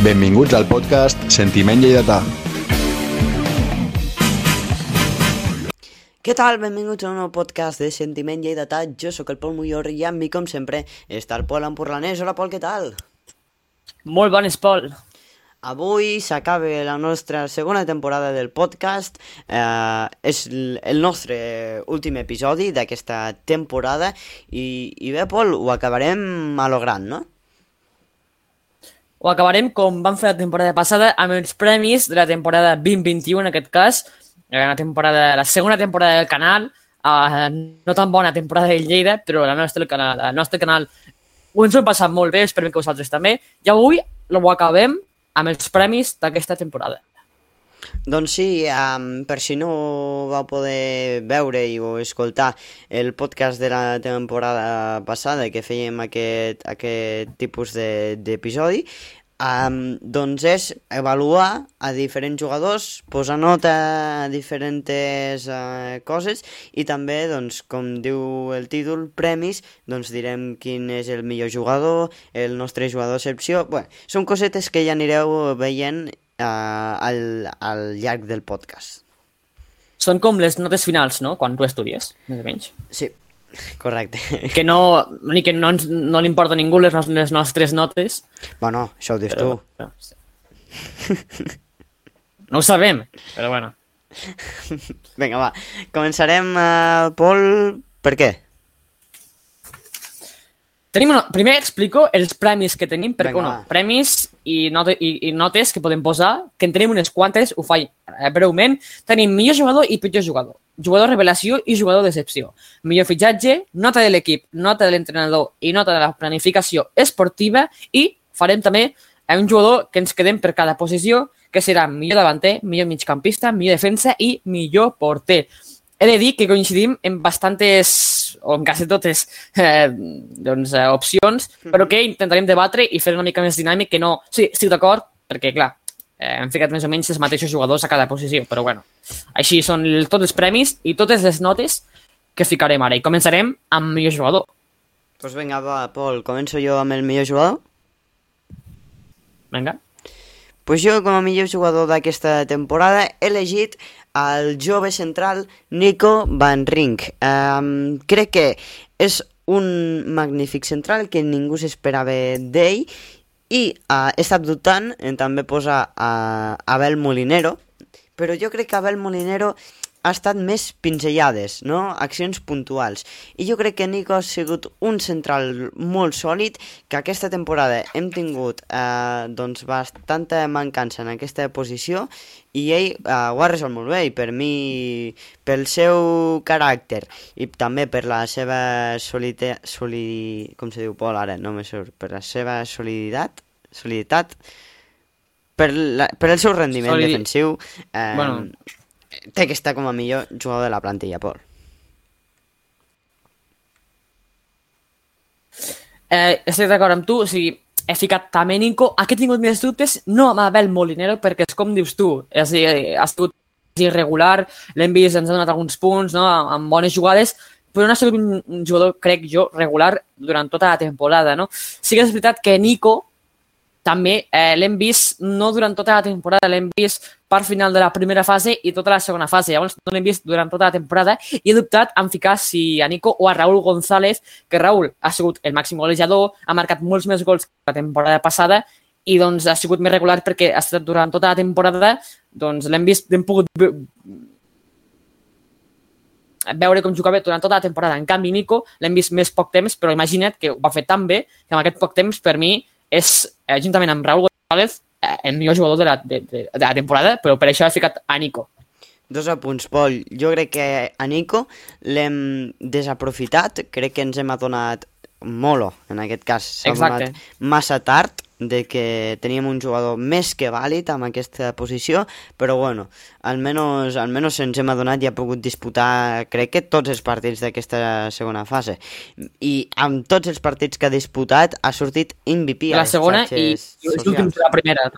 Benvinguts al podcast Sentiment Lleidatà. Què tal? Benvinguts a un nou podcast de Sentiment Lleidatà. Jo sóc el Pol Mullor i amb mi, com sempre, està el Pol Empurlanès. Hola, Pol, què tal? Molt bones, Pol. Avui s'acaba la nostra segona temporada del podcast. Eh, és el nostre últim episodi d'aquesta temporada i, i bé, Pol, ho acabarem a lo gran, no? Ho acabarem com vam fer la temporada passada amb els premis de la temporada 2021, en aquest cas, la, temporada, la segona temporada del canal, eh, no tan bona temporada de Lleida, però la nostra, canal, el nostre canal ho ens ho hem passat molt bé, esperem que vosaltres també, i avui ho acabem amb els premis d'aquesta temporada. Doncs sí, um, per si no vau poder veure i o escoltar el podcast de la temporada passada que fèiem aquest, aquest tipus de- d'episodi, um, doncs és avaluar a diferents jugadors, posar nota a diferents uh, coses i també, doncs, com diu el títol, premis, doncs direm quin és el millor jugador, el nostre jugador excepció... Bé, són cosetes que ja anireu veient uh, al, al llarg del podcast. Són com les notes finals, no?, quan tu estudies, més o menys. Sí, correcte. Que no, ni que no, no li importa a ningú les, les nostres notes, bueno, això ho dius tu. Però, no ho sabem, però bueno. Vinga, va. Començarem, uh, Pol... Per què? Tenim una... Primer explico els premis que tenim, perquè Vinga, bueno, va. premis i, note, i, i notes que podem posar, que en tenim unes quantes, ho faig eh, breument. Tenim millor jugador i pitjor jugador. Jugador revelació i jugador decepció. Millor fitxatge, nota de l'equip, nota de l'entrenador i nota de la planificació esportiva i farem també eh, un jugador que ens quedem per cada posició, que serà millor davanter, millor migcampista, millor defensa i millor porter. He de dir que coincidim en bastantes, o en quasi totes, eh, doncs, eh, opcions, però que intentarem debatre i fer una mica més dinàmic, que no... Sí, estic d'acord, perquè, clar, eh, hem ficat més o menys els mateixos jugadors a cada posició, però bueno. Així són el, tots els premis i totes les notes que ficarem ara. I començarem amb millor jugador. Doncs pues vinga, va, Pol, començo jo amb el millor jugador? Vinga. Pues jo, com a millor jugador d'aquesta temporada, he elegit el jove central Nico Van Rink. Um, crec que és un magnífic central que ningú s'esperava d'ell i uh, he estat dubtant en també posar a Abel Molinero, però jo crec que Abel Molinero ha estat més pinzellades, no? accions puntuals. I jo crec que Nico ha sigut un central molt sòlid, que aquesta temporada hem tingut eh, doncs bastanta mancança en aquesta posició i ell eh, ho ha resolt molt bé i per mi, pel seu caràcter i també per la seva solide, soli, com se diu Pol ara, no me surt, per la seva soliditat, soliditat per, la, per el seu rendiment Solidi- defensiu eh, Bueno. Té que estar com a millor jugador de la plantilla, Pol. Eh, estic d'acord amb tu, o sigui, he ficat també Nico. Aquí he tingut més dubtes, no amb Abel Molinero, perquè és com dius tu, és, a dir, ha estat irregular, l'hem vist, ens ha donat alguns punts, no?, amb bones jugades, però no ha sigut un jugador, crec jo, regular durant tota la temporada, no? Sí que és veritat que Nico també eh, l'hem vist, no durant tota la temporada, l'hem vist part final de la primera fase i tota la segona fase. Llavors no l'hem vist durant tota la temporada i he dubtat en ficar si a Nico o a Raúl González, que Raúl ha sigut el màxim golejador, ha marcat molts més gols que la temporada passada i doncs ha sigut més regular perquè ha estat durant tota la temporada, doncs l'hem vist, l'hem pogut ve- veure com jugava durant tota la temporada. En canvi, Nico l'hem vist més poc temps, però imagina't que ho va fer tan bé que amb aquest poc temps, per mi, és, eh, juntament amb Raúl González, eh, el millor jugador de la, de, de, de la temporada, però per això he ficat a Nico. Dos apunts, Pol. Jo crec que a Nico l'hem desaprofitat, crec que ens hem adonat molo, en aquest cas. S'ha adonat massa tard de que teníem un jugador més que vàlid amb aquesta posició, però bueno, almenys, almenys ens hem adonat i ha pogut disputar, crec que tots els partits d'aquesta segona fase. I amb tots els partits que ha disputat ha sortit MVP a La segona i, i la primera.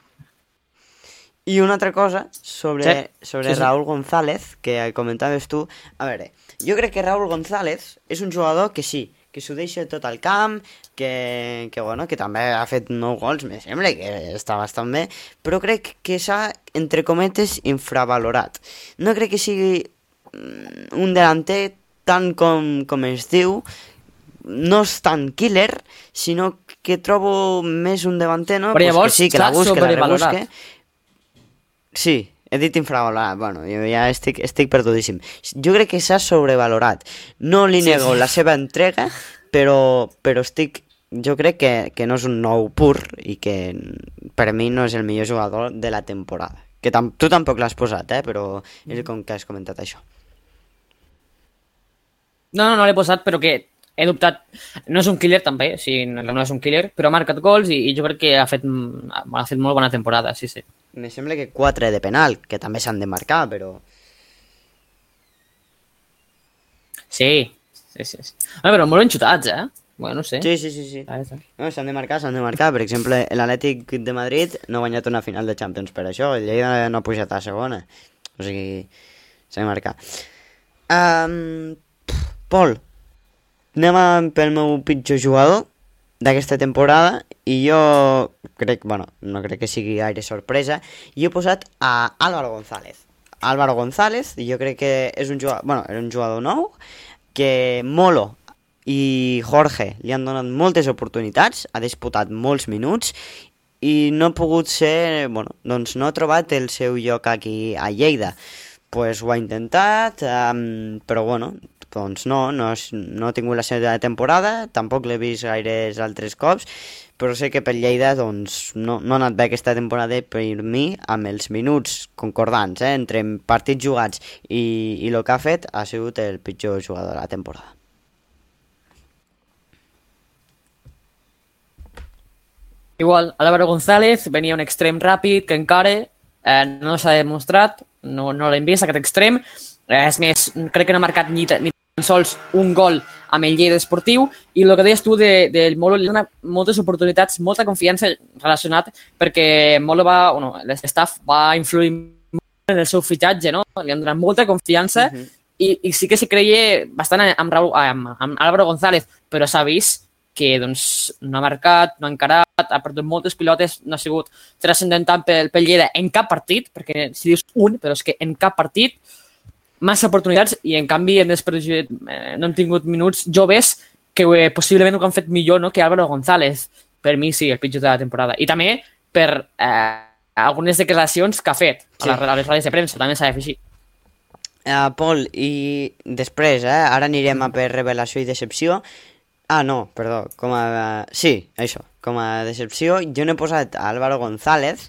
I una altra cosa sobre, Sí, sobre sí, sí. Raúl González, que comentaves tu. A veure, jo crec que Raúl González és un jugador que sí, que s'ho deixa tot al camp, que, que, bueno, que també ha fet 9 gols, me sembla que està bastant bé, però crec que s'ha, entre cometes, infravalorat. No crec que sigui mm, un delanter tant com, com es diu, no és tan killer, sinó que trobo més un davanter, no? Però Pues llavors que sí, que la busque, la rebusque. Sí, he dit infravalorat, bueno, jo ja estic, estic perdudíssim. Jo crec que s'ha sobrevalorat. No li Sí, nego sí. la seva entrega, però, però estic... Jo crec que, que no és un nou pur i que per mi no és el millor jugador de la temporada. Que tam tu tampoc l'has posat, eh? però és com que has comentat això. No, no, no l'he posat, però que he dubtat. No és un killer també, sí, no no és un killer, però ha marcat gols i, i jo crec que ha fet, ha fet molt bona temporada, sí, sí. Me sembla que 4 de penal, que també s'han de marcar, però... Sí, sí, sí. sí. Ah, però molt enxutats, eh? Bueno. Sí, sí, sí, sí. Ah, està. No, s'han de marcar, s'han de marcar. Per exemple, l'Atlètic de Madrid no ha guanyat una final de Champions per això. El Lleida no ha pujat a segona. O sigui, s'ha de marcar. Um, Pol, anem pel meu pitjor jugador d'aquesta temporada i jo crec, bueno, no crec que sigui gaire sorpresa, i he posat a Álvaro González. Álvaro González, jo crec que és un jugador, bueno, era un jugador nou, que Molo i Jorge li han donat moltes oportunitats, ha disputat molts minuts i no ha pogut ser, bueno, doncs no ha trobat el seu lloc aquí a Lleida. Pues ho ha intentat, um, però bueno, doncs no, no, no ha tingut la seva temporada, tampoc l'he vist gaires altres cops, però sé que per Lleida doncs, no, no ha anat bé aquesta temporada per mi amb els minuts concordants eh, entre partits jugats i, i el que ha fet ha sigut el pitjor jugador de la temporada. Igual, Álvaro González venia un extrem ràpid que encara eh, no s'ha demostrat, no, no l'hem vist, aquest extrem. Eh, és més, crec que no ha marcat ni, ni tan sols un gol amb el Lleida Esportiu i el que deies tu de, del Molo li dona moltes oportunitats, molta confiança relacionat perquè Molo va, bueno, l'estaff va influir molt en el seu fitxatge, no? Li han donat molta confiança Mhm. i, i sí que s'hi creia bastant amb, Raúl, amb, amb Álvaro González, però s'ha vist que doncs, no ha marcat, no ha encarat, ha perdut moltes pilotes, no ha sigut transcendental pel, pel Lleida en cap partit, perquè si dius un, però és que en cap partit, massa oportunitats i en canvi hem desperdiciat, eh, no hem tingut minuts joves que eh, possiblement ho han fet millor no, que Álvaro González. Per mi sí, el pitjor de la temporada. I també per eh, algunes declaracions que ha fet a, Sí. les, a les rodes de premsa, també s'ha d'afegir. Uh, Pol, i després, eh, ara anirem a per revelació i decepció. Ah, no, perdó, com a... Sí, això, com a decepció, jo n'he posat a Álvaro González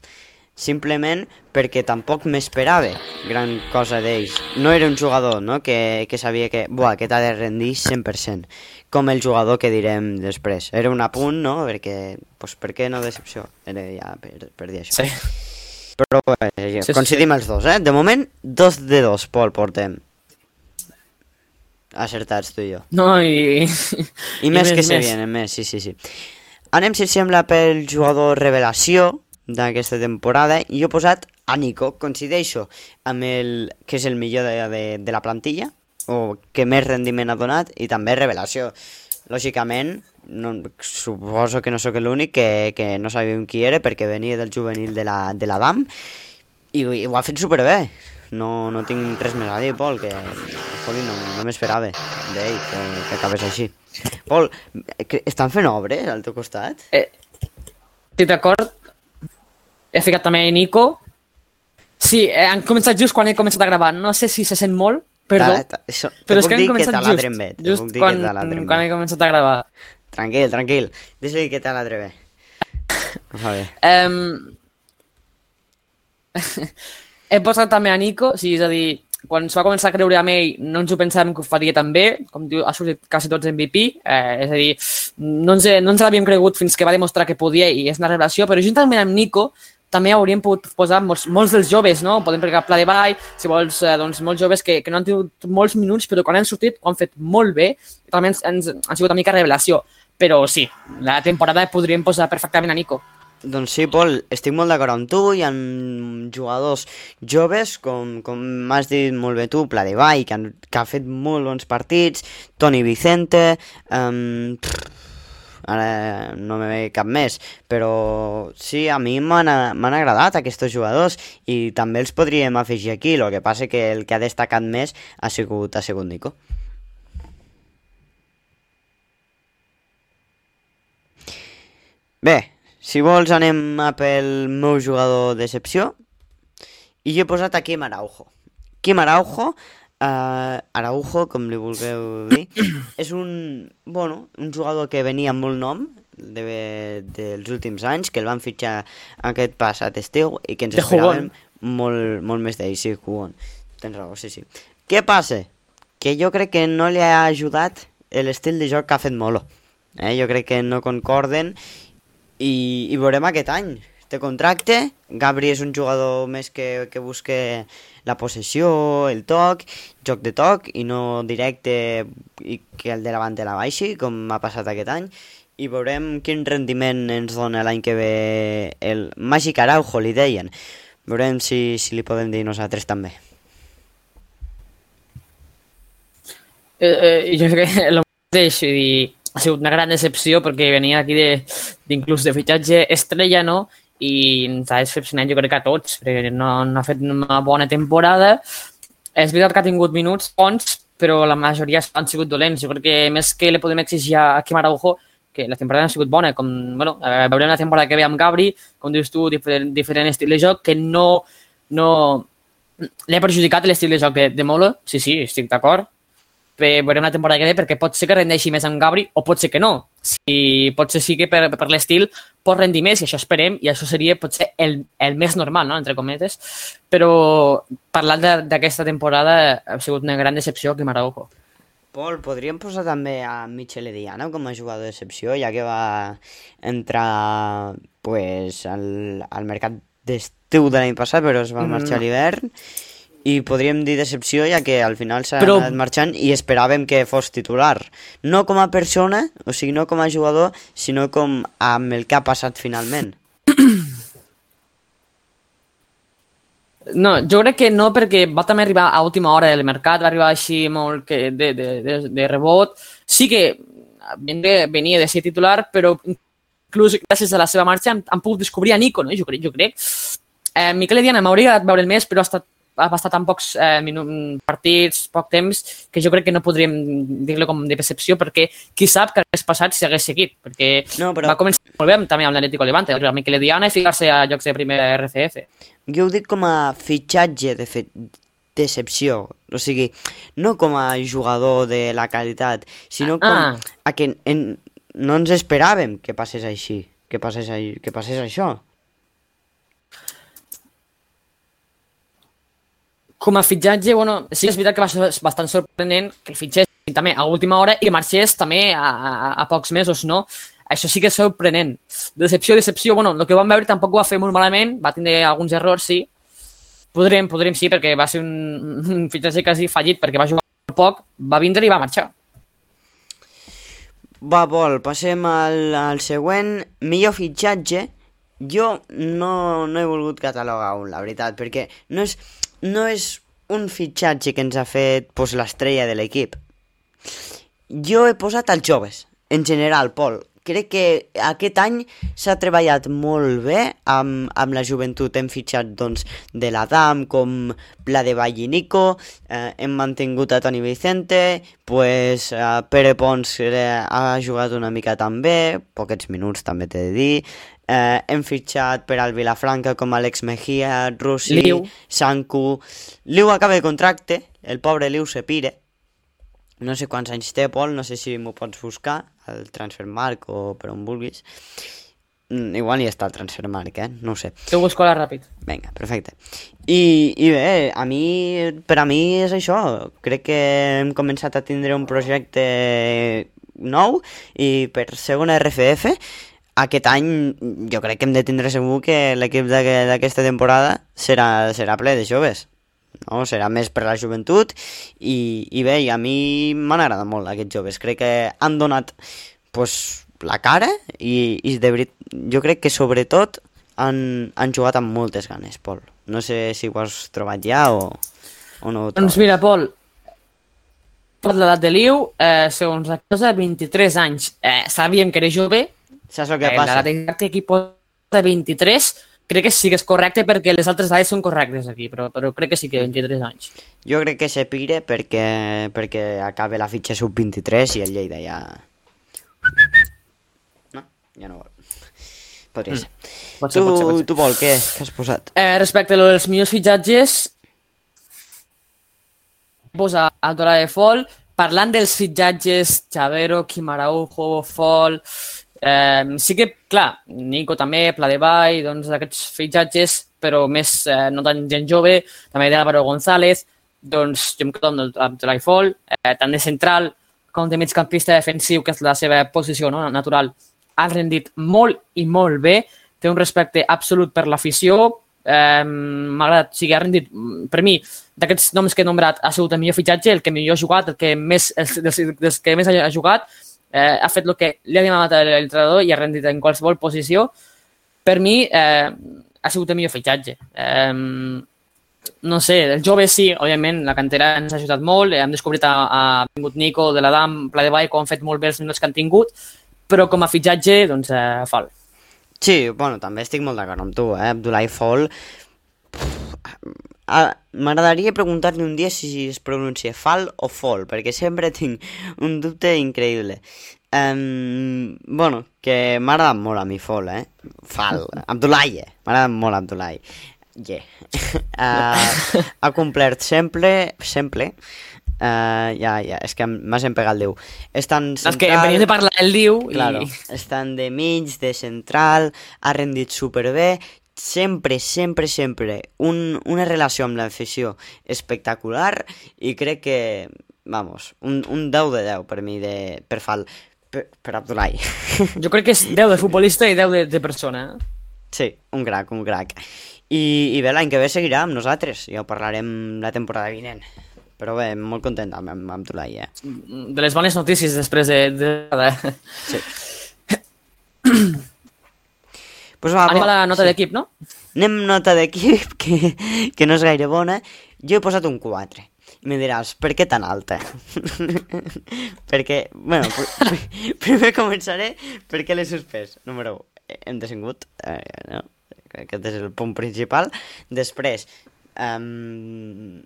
simplement perquè tampoc m'esperava gran cosa d'ells. No era un jugador no? que, que sabia que buah, aquest ha de rendir 100%, com el jugador que direm després. Era un apunt, no? Perquè, pues, per què no decepció? Era ja per, per dir això. Sí. Però eh, sí, coincidim els dos, eh? De moment, dos de dos, Pol, portem. Acertats tu i jo. No, i... I, més, que se vienen, més, sí, sí, sí. Anem, si sembla, pel jugador revelació d'aquesta temporada. I he posat a Nico, coincideixo amb el que és el millor de, de, de la plantilla, o que més rendiment ha donat, i també revelació. Lògicament, no, suposo que no sóc l'únic que, que no sabíem qui era perquè venia del juvenil de la, de la DAM i, i ho ha fet superbé. No, no tinc res més a dir, Pol, que joder, no, no m'esperava d'ell que, que acabés així. Pol, que estan fent obres al teu costat? Eh, estic d'acord. He ficat també Nico. Sí, eh, han començat just quan he començat a gravar. No sé si se sent molt, perdó. Ta- ta- això, però te és que han que començat taladren just, bé. te just quan, que quan he començat a gravar. Tranquil, tranquil. Deixa-li que taladre bé. Ho fa bé. Um, he posat també a Nico, sí, és a dir, quan es va començar a creure amb ell no ens ho pensàvem que ho faria tan bé, com diu, ha sortit quasi tots MVP, eh, és a dir, no ens, no ens l'havíem cregut fins que va demostrar que podia i és una revelació, però juntament amb Nico també hauríem pogut posar molts, molts dels joves, no? Podem pegar Pla de Vall, si vols, eh, doncs, molts joves que, que no han tingut molts minuts, però quan han sortit ho han fet molt bé, i també ens, ens, han sigut una mica revelació. Però sí, la temporada podríem posar perfectament a Nico. Doncs sí, Pol, estic molt d'acord amb tu, hi ha jugadors joves, com, com m'has dit molt bé tu, Pla de Vall, que, han, que ha fet molt bons partits, Toni Vicente, um, ara no me ve cap més, però sí, a mi m'han agradat aquests jugadors i també els podríem afegir aquí, el que passa que el que ha destacat més ha sigut, ha sigut Nico. Bé, si vols anem a pel meu jugador d'excepció. I jo he posat aquí Araujo. Quim Araujo, uh, Araujo, com li vulgueu dir, és un, bueno, un jugador que venia amb molt nom de, dels últims anys, que el van fitxar aquest passat estiu i que ens esperàvem molt, molt més d'ell, sí, Jugon. Tens raó, sí, sí. Què passa? Que jo crec que no li ha ajudat l'estil de joc que ha fet Molo. Eh? Jo crec que no concorden i, i veurem aquest any. Té contracte, Gabri és un jugador més que, que busca la possessió, el toc, joc de toc i no directe i que el de davant de la baixi, com ha passat aquest any i veurem quin rendiment ens dona l'any que ve el Màgic Araujo, li deien. Veurem si, si li podem dir nosaltres també. Eh, eh, jo crec que el mateix, vull ha sigut una gran decepció perquè venia aquí de, de fitxatge estrella, no? I ens ha decepcionat jo crec que a tots, perquè no, no ha fet una bona temporada. És veritat que ha tingut minuts bons, però la majoria han sigut dolents. Jo crec que més que li podem exigir a Quim Araujo, que la temporada ha sigut bona, com, bueno, veurem la temporada que ve amb Gabri, com dius tu, diferent, diferent estil de joc, que no, no li ha perjudicat l'estil de joc de, de Molo, sí, sí, estic d'acord, veurem la temporada que ve perquè pot ser que rendeixi més amb Gabri o pot ser que no. Si potser sí que per, per l'estil pot rendir més i això esperem i això seria potser el, el més normal, no? entre cometes. Però parlant d'aquesta temporada ha sigut una gran decepció que Maraujo. Pol, podríem posar també a Michele Diana com a jugador d'excepció, ja que va entrar pues, al, al mercat d'estiu de l'any passat, però es va marxar mm. a l'hivern i podríem dir decepció ja que al final s'ha Però... anat marxant i esperàvem que fos titular. No com a persona, o sigui, no com a jugador, sinó com amb el que ha passat finalment. No, jo crec que no, perquè va també arribar a última hora del mercat, va arribar així molt que de, de, de, de rebot. Sí que venia de ser titular, però inclús gràcies a la seva marxa han, han pogut descobrir a Nico, no? jo crec. Jo crec. Eh, Miquel Ediana m'hauria agradat veure més, però ha estat ha estat tan pocs eh, partits, poc temps, que jo crec que no podríem dir-lo com de percepció, perquè qui sap que hagués passat si hagués seguit, perquè no, però... va començar molt bé també amb l'Atlético Levante, el Miquel Diana i ficar-se a llocs de primera RCF. Jo ho dic com a fitxatge de fet, decepció, o sigui, no com a jugador de la qualitat, sinó com ah. a que en, no ens esperàvem que passés així, que passés, que passés això. Com a fitxatge, bueno, sí és veritat que va ser bastant sorprenent que el fitxés també a última hora i que marxés també a, a, a pocs mesos, no? Això sí que és sorprenent. Decepció, decepció, bueno, el que vam veure tampoc ho va fer molt malament, va tindre alguns errors, sí. Podrem, podrem sí, perquè va ser un, un fitxatge quasi fallit, perquè va jugar poc, va vindre i va marxar. Va, Pol, passem al, al següent. Millor fitxatge. Jo no, no he volgut catalogar un, la veritat, perquè no és no és un fitxatge que ens ha fet pues, l'estrella de l'equip. Jo he posat els joves, en general, Pol. Crec que aquest any s'ha treballat molt bé amb, amb la joventut. Hem fitxat doncs, de l'Adam com Pla de Vall i Nico, eh, hem mantingut a Toni Vicente, pues, eh, Pere Pons eh, ha jugat una mica també, poquets minuts també t'he de dir, Eh, hem fitxat per al Vilafranca com Alex Mejía, Russi, Liu. Sanku... Liu acaba de contracte, el pobre Liu se pire. No sé quants anys té, Pol, no sé si m'ho pots buscar al Transfermarkt o per on vulguis. Mm, igual hi està el Transfermarkt, eh? No ho sé. T'ho busco ara ràpid. Vinga, perfecte. I, I bé, a mi, per a mi és això. Crec que hem començat a tindre un projecte nou i per segona RFF aquest any jo crec que hem de tindre segur que l'equip d'aquesta temporada serà, serà ple de joves. No? Serà més per la joventut i, i bé, i a mi m'han agradat molt aquests joves. Crec que han donat pues, la cara i, i de veritat, jo crec que sobretot han, han jugat amb moltes ganes, Pol. No sé si ho has trobat ja o, o no Doncs mira, Pol, per l'edat de Liu, eh, segons la cosa, 23 anys. Eh, sabíem que era jove, Saps el que eh, passa? l'edat exacta aquí posa 23, crec que sí que és correcte perquè les altres dades són correctes aquí, però, però crec que sí que 23 anys. Jo crec que se pire perquè, perquè acaba la fitxa sub-23 i el Lleida ja... No, ja no vol. Podria ser. Pot ser, tu, pot ser, pot ser. tu vol, què? Què has posat? Eh, respecte a lo dels millors fitxatges, posa a Dora de Fol, parlant dels fitxatges, Chavero, Kimaraujo, Fol, eh, sí que, clar, Nico també, Pla de Vall, doncs aquests fitxatges, però més eh, no tan gent jove, també de Álvaro González, doncs jo em quedo amb amb de Fol, eh, tant de central com de migcampista defensiu, que és la seva posició no? natural, ha rendit molt i molt bé, té un respecte absolut per l'afició, eh, m'ha agradat, o sigui, ha rendit, per mi, d'aquests noms que he nombrat, ha sigut el millor fitxatge, el que millor ha jugat, el que més, els, dels, dels que més ha jugat, eh, ha fet el que li ha demanat l'entrenador i ha rendit en qualsevol posició. Per mi, eh, ha sigut el millor fitxatge. Eh, no sé, el jove sí, òbviament, la cantera ens ha ajudat molt, hem descobrit a, a vingut Nico de l'Adam, Pla de Vall, com han fet molt bé els minuts que han tingut, però com a fitxatge, doncs, eh, fal. Sí, bueno, també estic molt d'acord amb tu, eh? Abdullah Fall... M'agradaria preguntar-li un dia si es pronuncia Fal o Fol, perquè sempre tinc un dubte increïble. Um, bueno, que m'ha agradat molt a mi Fol, eh? Fal, Abdullah? M'ha agradat molt Abdullah. Yeah. uh, ha complert sempre, sempre, uh, ja, ja, és que m'ha sempre pegat el Déu. És tan És que venim de parlar el diu Claro, i... estan de mig, de central, ha rendit superbé, sempre, sempre, sempre un, una relació amb l'afició espectacular i crec que, vamos, un, un 10 de 10 per mi, de, per Fal, per, per Abdullah. Jo crec que és 10 de futbolista i 10 de, de persona. eh? sí, un crac, un crac. I, i bé, l'any que ve seguirà amb nosaltres, ja ho parlarem la temporada vinent. Però bé, molt content amb, amb Abdullah, eh? De les bones notícies després de... de, de... Sí. pues va, Anem a la nota sí. d'equip, no? Anem nota d'equip, que, que no és gaire bona. Jo he posat un 4. I me diràs, per què tan alta? perquè, bueno, pr pr primer començaré perquè l'he suspès. Número 1, hem desingut, eh, no? aquest és el punt principal. Després, um,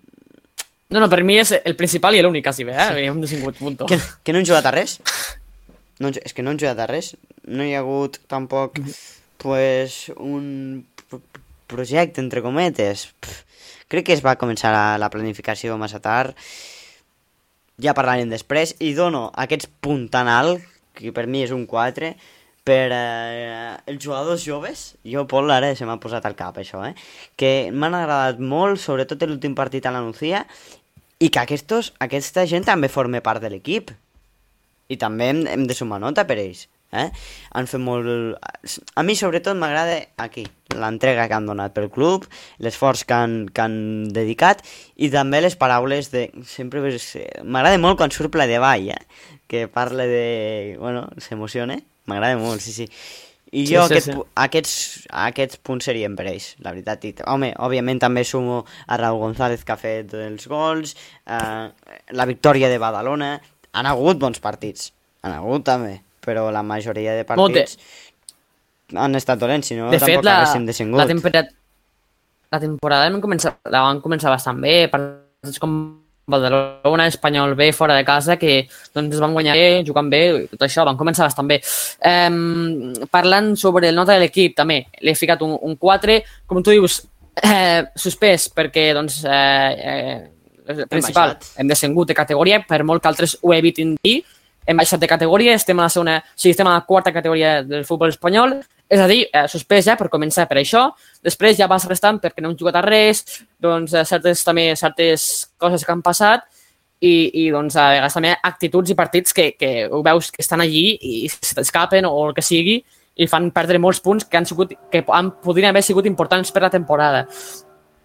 No, no, per mi és el principal i l'únic, quasi bé, eh? Sí. Hem desingut, punto. que, que no han jugat a res. No, és que no han jugat a res. No hi ha hagut tampoc pues, un projecte, entre cometes. Pff, crec que es va començar la, la planificació massa tard. Ja parlarem després. I dono aquest punt tan alt, que per mi és un 4, per eh, els jugadors joves. Jo, Pol, ara se m'ha posat al cap això, eh? Que m'han agradat molt, sobretot l'últim partit a la Nucía, i que aquestos, aquesta gent també forma part de l'equip. I també hem, hem de sumar nota per ells. Eh? Han fet molt... A mi sobretot m'agrada aquí, l'entrega que han donat pel club, l'esforç que, han, que han dedicat i també les paraules de... Sempre m'agrada molt quan surt ple de ball, eh? que parla de... Bueno, s'emociona, m'agrada molt, sí, sí. I Sí, jo sí, aquest, sí. aquests, aquests punts serien per ells, la veritat. I, home, òbviament també sumo a Raúl González que ha fet els gols, eh, la victòria de Badalona... Han hagut bons partits, han hagut també, però la majoria de partits han estat dolents, si no De tampoc fet, la, haguéssim desingut. la, temperat... la temporada vam començar, la van començar bastant bé, partits com Badalona, Espanyol B, fora de casa, que doncs es van guanyar bé, jugant bé, tot això, van començar bastant bé. Um, parlant sobre el nota de l'equip, també, l'he ficat un, un 4, com tu dius, eh, suspès, perquè, doncs, eh, eh, principal, baixat. hem descengut de categoria, per molt que altres ho evitin dir, hem baixat de categoria, estem a la segona, o sigui, estem a la quarta categoria del futbol espanyol, és a dir, eh, suspès ja per començar per això, després ja vas restant perquè no hem jugat a res, doncs eh, certes, també certes coses que han passat i, i doncs a vegades també actituds i partits que, que ho veus que estan allí i se t'escapen o el que sigui i fan perdre molts punts que han sigut que han, podrien haver sigut importants per la temporada.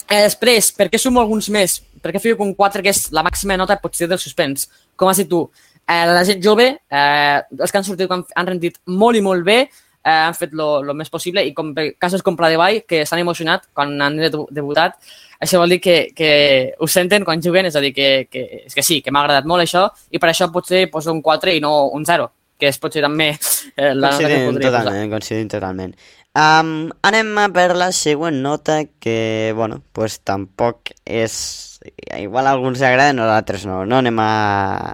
Eh, després, per què sumo alguns més? Per què fico un 4, que és la màxima nota potser del suspens? Com has dit tu, Eh, la gent jove, eh, els que han sortit han, han rendit molt i molt bé, eh, han fet el més possible i com casos com Pla de Vall, que s'han emocionat quan han debutat, això vol dir que, que ho senten quan juguen, és a dir, que, que, és que sí, que m'ha agradat molt això i per això potser poso un 4 i no un 0, que és potser també eh, la nota que podria totalment, posar. coincidim totalment. Um, anem a per la següent nota que, bueno, pues tampoc és... Igual a alguns li agrada, a nosaltres no. No anem a,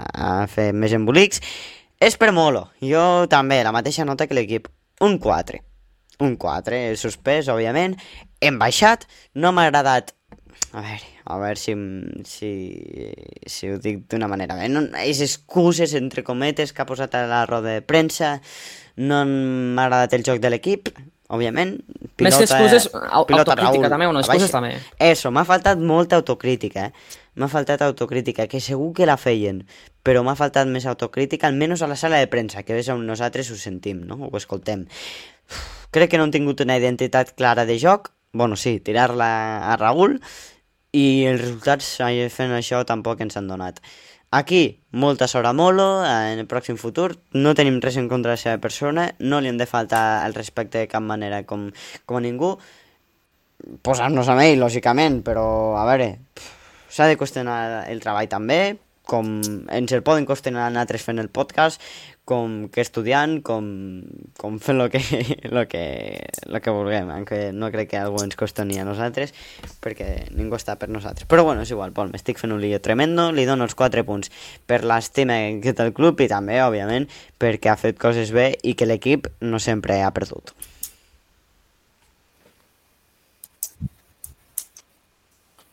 a fer més embolics. És per Molo. Jo també, la mateixa nota que l'equip. Un 4. Un 4, suspès, òbviament. Hem baixat, no m'ha agradat... A veure, a veure si, si, si ho dic d'una manera bé. No, és excuses, entre cometes, que ha posat a la roda de premsa. No m'ha agradat el joc de l'equip, òbviament. Més que excuses, pilota autocrítica Raül, també, bueno, a excuses també. Eso, m'ha faltat molta autocrítica, eh? M'ha faltat autocrítica, que segur que la feien, però m'ha faltat més autocrítica, almenys a la sala de premsa, que és on nosaltres ho sentim, no? Ho escoltem. Crec que no han tingut una identitat clara de joc, bueno, sí, tirar-la a Raül, i els resultats eh, fent això tampoc ens han donat. Aquí, molta a Molo, en el pròxim futur, no tenim res en contra de la seva persona, no li hem de faltar el respecte de cap manera com, com a ningú, posar-nos amb ell, lògicament, però, a veure, s'ha de qüestionar el treball també, com ens el poden qüestionar nosaltres fent el podcast, com que estudiant, com, com fent el que, lo que, lo que vulguem, aunque no crec que algú ens qüestioni a nosaltres, perquè ningú està per nosaltres. Però bueno, és igual, Pol, m'estic fent un lío tremendo, li dono els 4 punts per l'estima que té el club i també, òbviament, perquè ha fet coses bé i que l'equip no sempre ha perdut.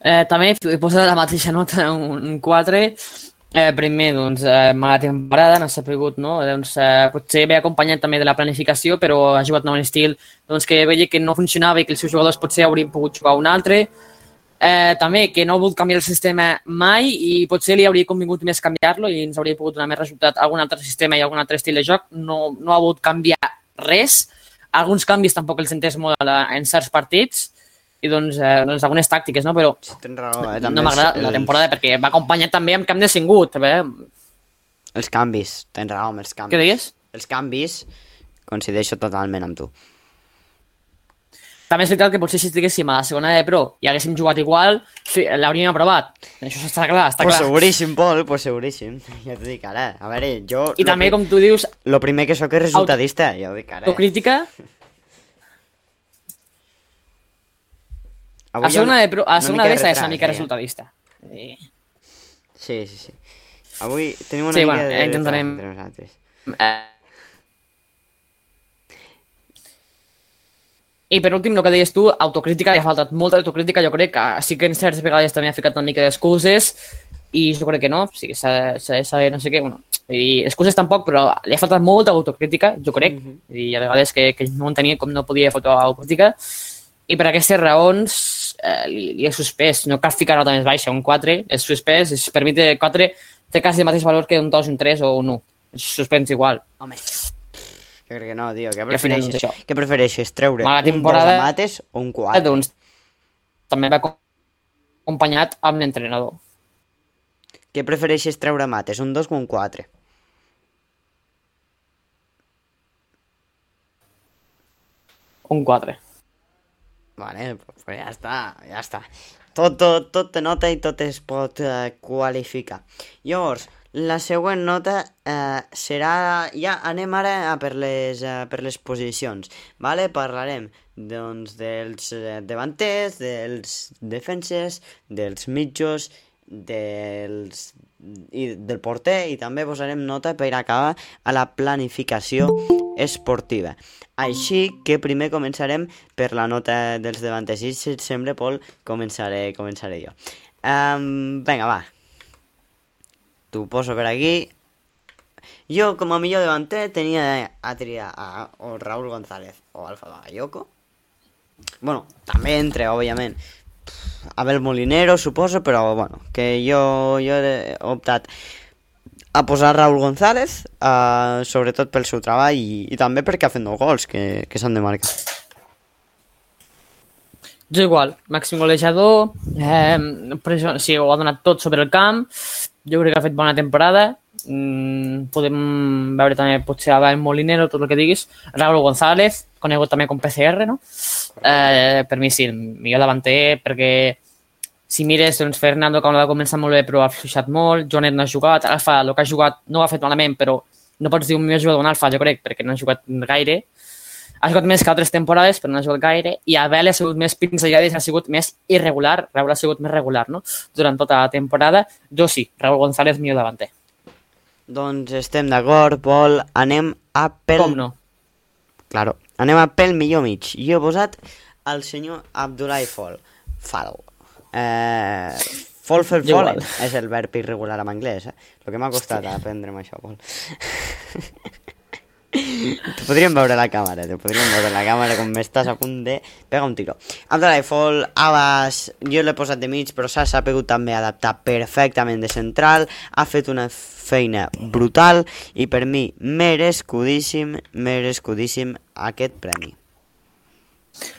Eh, també he posat la mateixa nota, un 4. Eh, primer, doncs, eh, mala temporada, no s'ha pogut, no? Doncs, eh, potser ve acompanyat també de la planificació, però ha jugat amb un estil doncs, que veia que no funcionava i que els seus jugadors potser haurien pogut jugar un altre. Eh, també que no ha volgut canviar el sistema mai i potser li hauria convingut més canviar-lo i ens hauria pogut donar més resultat algun altre sistema i algun altre estil de joc. No, no ha volgut canviar res. Alguns canvis tampoc els entès molt en certs partits i doncs, eh, doncs algunes tàctiques, no? Però Tens raó, eh? no m'agrada la temporada perquè va acompanyat també amb camp de cingut. Eh? Els canvis, tens raó amb els canvis. Què deies? Els canvis, coincideixo totalment amb tu. També és veritat que potser si estiguéssim a la segona de Pro i haguéssim jugat igual, sí, l'hauríem aprovat. Això està clar, està Pues clar. seguríssim, Pol, pues seguríssim. Ja t'ho dic ara. A veure, jo... I també, pri- com tu dius, Lo primer que sóc és resultadista, ja ho dic ara. autocrítica, Avui a segona de a una segona de ser retras, una mica eh? resultadista. Sí. Sí, sí, sí. Avui tenim una Sí, mica bueno, de intentarem- entre nosaltres. Eh, I per últim, el que deies tu, autocrítica, li ha faltat molta autocrítica, jo crec que sí que en certes vegades també ha ficat una mica d'excuses i jo crec que no, sí s'ha de saber no sé què, bueno, i excuses tampoc, però li ha faltat molta autocrítica, jo crec, i hi ha vegades que, que no entenia com no podia fer autocrítica, i per aquestes raons eh, li, li he suspès, no cal ficar nota més baixa, un 4, és suspès, és, per mi té 4 té quasi el mateix valor que un 2, un 3 o un 1, és suspens igual. Home, jo crec que no, tio. Què és prefereixes? això. Què prefereixes? Treure Mala un temporada- dos a mates o un 4? doncs també va acompanyat amb l'entrenador. Què prefereixes treure mates? Un 2 o un 4? Un 4. Vale, pues, ja està, ja està. Tot, tot, tot nota i tot es pot eh, qualificar. Llavors, la següent nota eh, serà... Ja anem ara a per les, eh, per les posicions, vale? Parlarem doncs, dels eh, davanters, dels defenses, dels mitjos, dels, i del porter i també posarem nota per acabar a la planificació esportiva. Així que primer començarem per la nota dels davanters i si et sembla, Pol, començaré, començaré jo. Um, vinga, va. T'ho poso per aquí. Jo, com a millor davanter, tenia a triar a o Raúl González o Alfa Bagayoko. Bueno, també entre, òbviament, Abel Molinero, suposo, però bueno, que jo, jo he optat a posar Raúl González, uh, sobretot pel seu treball i, i també perquè ha fet nou gols que, que s'han de marcar. Jo igual, màxim golejador, eh, sí, ho ha donat tot sobre el camp, jo crec que ha fet bona temporada Mm, podem veure també potser Abel Molinero, tot el que diguis. Raúl González, conegut també com PCR, no? Eh, per mi sí, el millor davanter, perquè si mires, doncs Fernando com va començar molt bé però ha fluixat molt, Jonet no ha jugat, Alfa el que ha jugat no ho ha fet malament però no pots dir un millor jugador d'un Alfa, jo crec, perquè no ha jugat gaire. Ha jugat més que altres temporades, però no ha jugat gaire. I Abel ha sigut més pinzellades, ha sigut més irregular. Raúl ha sigut més regular, no? Durant tota la temporada. Jo sí, Raúl González millor davanter. Doncs estem d'acord, Pol. Anem a pel... Com no? Claro. Anem a pel millor mig. Jo he posat el senyor Abdullah Fall. Fall. Eh, fall fallen igual. és el verb irregular en anglès, eh? El que m'ha costat aprendre'm això, Pol. Te podríem veure a la càmera, te podríem veure a la càmera com m'estàs a punt de pegar un tiro. Abdullah Fall, Abbas, jo l'he posat de mig, però s'ha sabut també adaptar perfectament de central, ha fet una feina brutal i per mi merescudíssim, merescudíssim aquest premi.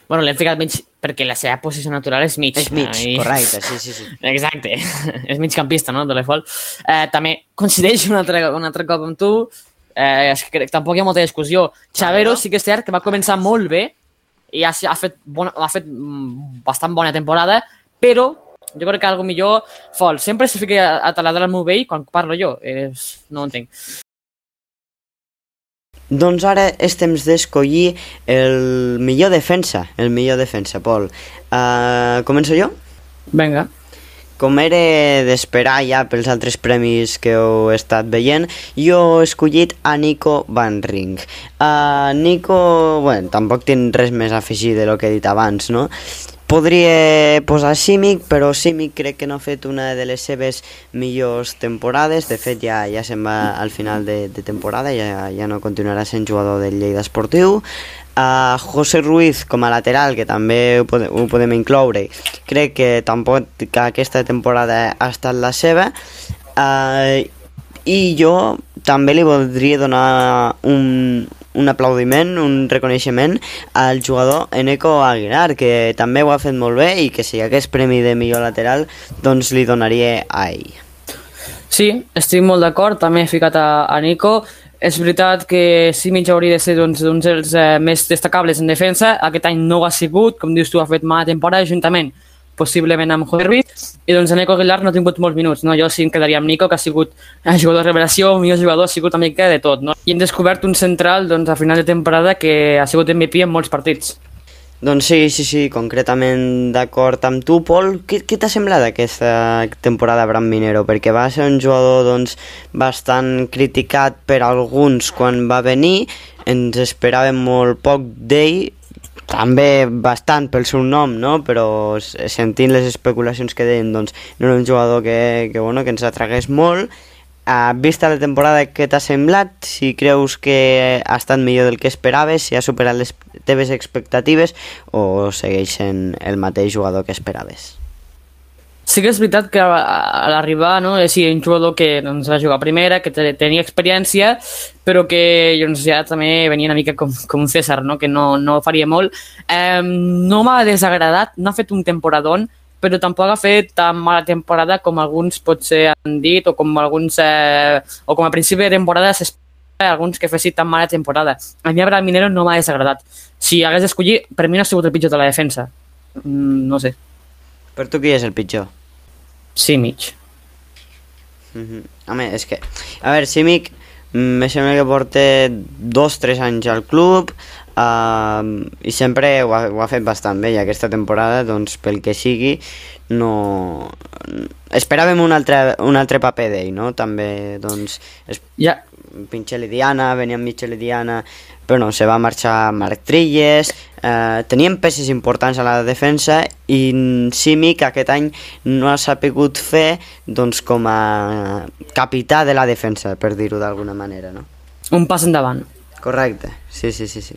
Bueno, l'hem ficat mig perquè la seva posició natural és mig. És mig, I- correcte, sí, sí, sí. Exacte, és migcampista, no, de l'Efol. Eh, també coincideix un altre, un altre cop amb tu, eh, és que tampoc hi ha molta discussió. Xavero sí que és cert que va començar molt bé i ha, ha, fet, bona, ha fet mm, bastant bona temporada, però jo crec que algo millor Fol. Sempre se fica a, a taladrar el meu vell quan parlo jo. És, no ho entenc. Doncs ara és temps d'escollir el millor defensa, el millor defensa, Pol. Uh, començo jo? Vinga. Com era d'esperar ja pels altres premis que heu estat veient, jo he escollit a Nico Van Ring. Uh, Nico, bueno, tampoc tinc res més a afegir de lo que he dit abans, no? Podria posar Simic, però Simic crec que no ha fet una de les seves millors temporades. De fet, ja, ja se'n va al final de, de temporada, ja, ja no continuarà sent jugador del Lleida Esportiu. Uh, José Ruiz com a lateral, que també ho podem, ho podem incloure, crec que tampoc que aquesta temporada ha estat la seva. Uh, I jo també li voldria donar un, un aplaudiment, un reconeixement al jugador Eneco Aguilar, que també ho ha fet molt bé i que si hi hagués premi de millor lateral, doncs li donaria a ell. Sí, estic molt d'acord, també he ficat a, a Nico. És veritat que Simic hauria de ser doncs, uns dels eh, més destacables en defensa. Aquest any no ho ha sigut, com dius tu, ha fet mala temporada juntament possiblement amb Ruiz, i doncs Nico Aguilar no ha tingut molts minuts, no? Jo sí em quedaria amb Nico, que ha sigut eh, jugador de revelació, millor jugador, ha sigut una mica de tot, no? I hem descobert un central, doncs, a final de temporada que ha sigut MVP en molts partits. Doncs sí, sí, sí, concretament d'acord amb tu, Pol. Què, què t'ha semblat aquesta temporada Bram Minero? Perquè va ser un jugador doncs, bastant criticat per alguns quan va venir, ens esperàvem molt poc d'ell, també bastant pel seu nom, no? però sentint les especulacions que deien, doncs no era un jugador que, que, bueno, que ens atragués molt. Uh, vista la temporada que t'ha semblat, si creus que ha estat millor del que esperaves, si ha superat les teves expectatives o segueix sent el mateix jugador que esperaves? Sí que és veritat que a, l'arribar, no, és un jugador que doncs, va jugar a primera, que te- tenia experiència, però que doncs, ja també venia una mica com, com un César, no? que no, no faria molt. Eh, no m'ha desagradat, no ha fet un temporadón, però tampoc ha fet tan mala temporada com alguns potser han dit, o com alguns, eh, o com a principi de temporada s'espera alguns que fessin tan mala temporada. A mi Abraham Minero no m'ha desagradat. Si hagués d'escollir, per mi no ha sigut el pitjor de la defensa. Mm, no sé. Per tu qui és el pitjor? Sí, mig. Mhm. Home, és que... A veure, Simic mm, me sembla que porta dos, tres anys al club uh, i sempre ho ha, ho ha fet bastant bé i aquesta temporada, doncs, pel que sigui, no... Esperàvem un altre, un altre paper d'ell, no? També, doncs, es, Ja, Pinxel i Diana, venia Mitchell i Diana, però no, se va marxar Marc Trilles, eh, tenien peces importants a la defensa i Simic aquest any no ha sapigut fer doncs, com a capità de la defensa, per dir-ho d'alguna manera, no? un pas endavant. Correcte, sí, sí, sí, sí.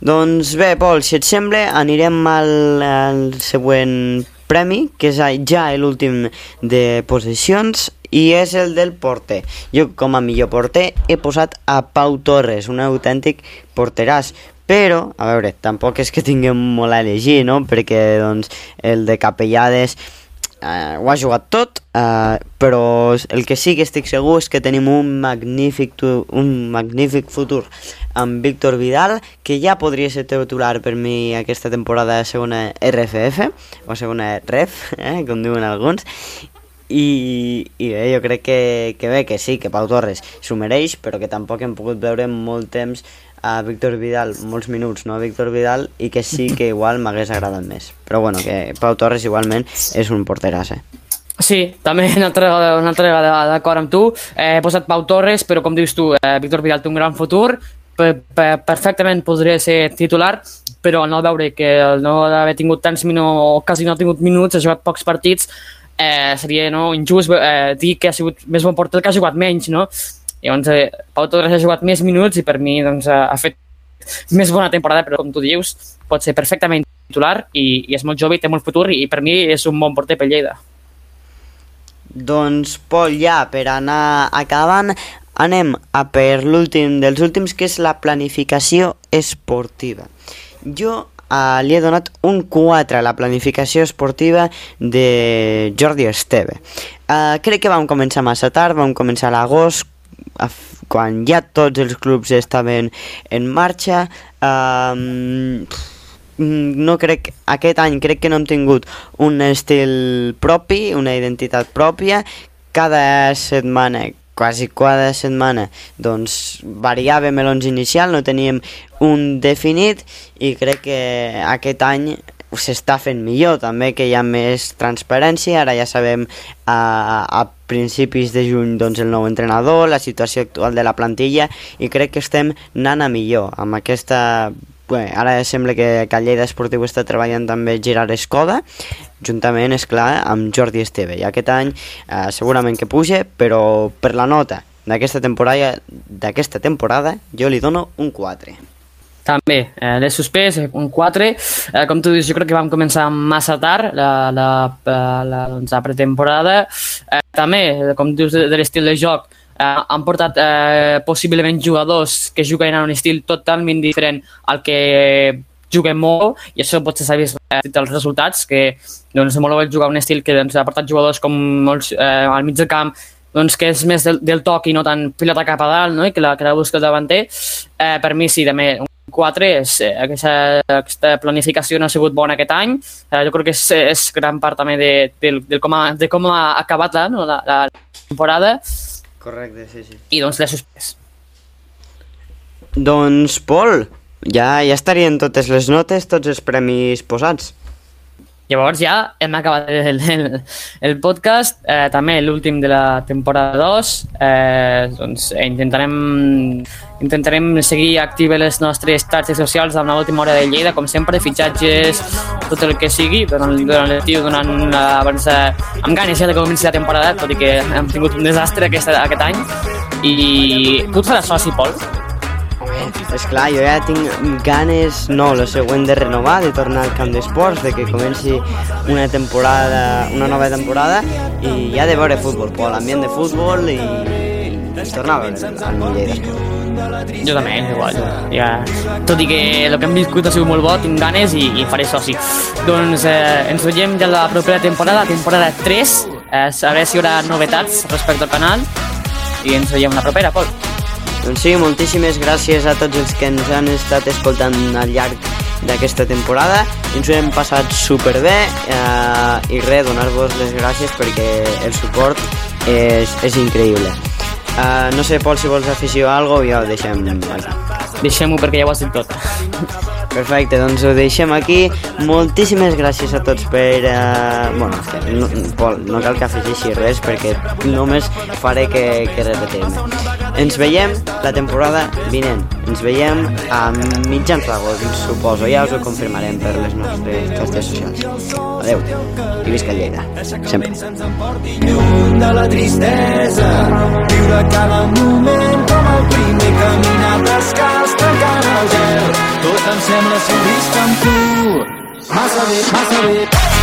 Doncs bé, Pol, si et sembla, anirem al, al següent premi, que és ja l'últim de posicions, i és el del porter. Jo, com a millor porter, he posat a Pau Torres, un autèntic porteràs, però, a veure, tampoc és que tinguem molt a elegir, no?, perquè, doncs, el de Capellades eh, ho ha jugat tot, eh, però el que sí que estic segur és que tenim un magnífic, tu- un magnífic futur amb Víctor Vidal, que ja podria ser titular per mi aquesta temporada a segona RFF, o segona REF, eh, com diuen alguns, i, i bé, jo crec que, que bé, que sí, que Pau Torres s'ho mereix, però que tampoc hem pogut veure molt temps a Víctor Vidal, molts minuts, no? A Víctor Vidal, i que sí que igual m'hagués agradat més. Però bueno, que Pau Torres igualment és un porteràs, eh? Sí, també una altra, una altra vegada d'acord amb tu. Eh, he posat Pau Torres, però com dius tu, eh, Víctor Vidal té un gran futur, per, per, perfectament podria ser titular, però no veure que el no haver tingut tants minuts, o quasi no ha tingut minuts, ha jugat pocs partits, eh, seria no, injust eh, dir que ha sigut més bon porter que ha jugat menys, no? Llavors, eh, Pau Torres ha jugat més minuts i per mi doncs, ha fet més bona temporada, però com tu dius, pot ser perfectament titular i, i és molt jove i té molt futur i, i per mi és un bon porter per Lleida. Doncs, Pol, ja, per anar acabant, anem a per l'últim dels últims, que és la planificació esportiva. Jo uh, li he donat un 4 a la planificació esportiva de Jordi Esteve. Uh, crec que vam començar massa tard, vam començar a l'agost, quan ja tots els clubs estaven en marxa. Um, no crec, aquest any crec que no hem tingut un estil propi, una identitat pròpia. Cada setmana, quasi cada setmana, doncs variàvem l'onze inicial, no teníem un definit i crec que aquest any s'està fent millor. També que hi ha més transparència ara ja sabem a, a principis de juny doncs, el nou entrenador la situació actual de la plantilla i crec que estem anant a millor amb aquesta Bé, ara sembla que, que el Lleida Esportiu està treballant també Gerard Escoda, juntament, és clar, amb Jordi Esteve. I aquest any eh, segurament que puja, però per la nota d'aquesta temporada, d'aquesta temporada jo li dono un 4. També, eh, l'he suspès, eh, un 4. Eh, com tu dius, jo crec que vam començar massa tard la, la, la, doncs, la pretemporada. Eh, també, eh, com dius, de, de l'estil de joc, eh, han portat eh, possiblement jugadors que juguen en un estil totalment diferent al que juguem molt i això potser s'ha vist eh, dels resultats que doncs, molt bé jugar un estil que doncs, ha portat jugadors com molts eh, al mig del camp doncs, que és més del, del toc i no tant pilota cap a dalt no? i que la, que la busca el davanter eh, per mi sí, també un 4 és, eh, aquesta, aquesta planificació no ha sigut bona aquest any eh, jo crec que és, és gran part també de, de, de, com, ha, de com ha acabat la, no? la, la temporada Correcte, sí, sí. i doncs l'he suspès Doncs, Pol, ja, ja estarien totes les notes, tots els premis posats. Llavors ja hem acabat el, el, el podcast, eh, també l'últim de la temporada 2. Eh, doncs eh, intentarem, intentarem seguir actives les nostres xarxes socials amb l'última hora de Lleida, com sempre, fitxatges, tot el que sigui, durant, durant l'estiu, donant eh, abans, eh, amb ganes ja de comenci la temporada, tot i que hem tingut un desastre aquest, aquest any. I tu et faràs soci, Pol? És clar, jo ja tinc ganes, no, lo següent de renovar, de tornar al camp d'esports, de que comenci una temporada, una nova temporada i ja de veure futbol, Pol, ambient de futbol i, i tornar a veure el meu Lleida Esportiu. Jo també, igual. Ja. Tot i que el que hem viscut ha sigut molt bo, tinc ganes i, i faré soci. Doncs eh, ens veiem ja la propera temporada, la temporada 3, eh, a veure si hi haurà novetats respecte al canal i ens veiem la propera, Pol. Doncs sí, moltíssimes gràcies a tots els que ens han estat escoltant al llarg d'aquesta temporada. Ens ho hem passat superbé eh, i res, donar-vos les gràcies perquè el suport és, és increïble. Uh, no sé, Pol, si vols afegir alguna cosa, ja ho deixem aquí. Deixem-ho perquè ja ho has dit tot. Perfecte, doncs ho deixem aquí. Moltíssimes gràcies a tots per... Uh, bueno, no, Pol, no cal que afegeixi res perquè només faré que, que repetim. Ens veiem la temporada vinent. Ens veiem a mitjans d'agost, suposo. Ja us ho confirmarem per les nostres xarxes socials. Adeu. I visca Lleida. Sempre. de la tristesa viure cada moment com el primer caminar descalç trencant el gel tot em sembla ser vist amb tu massa bé, massa bé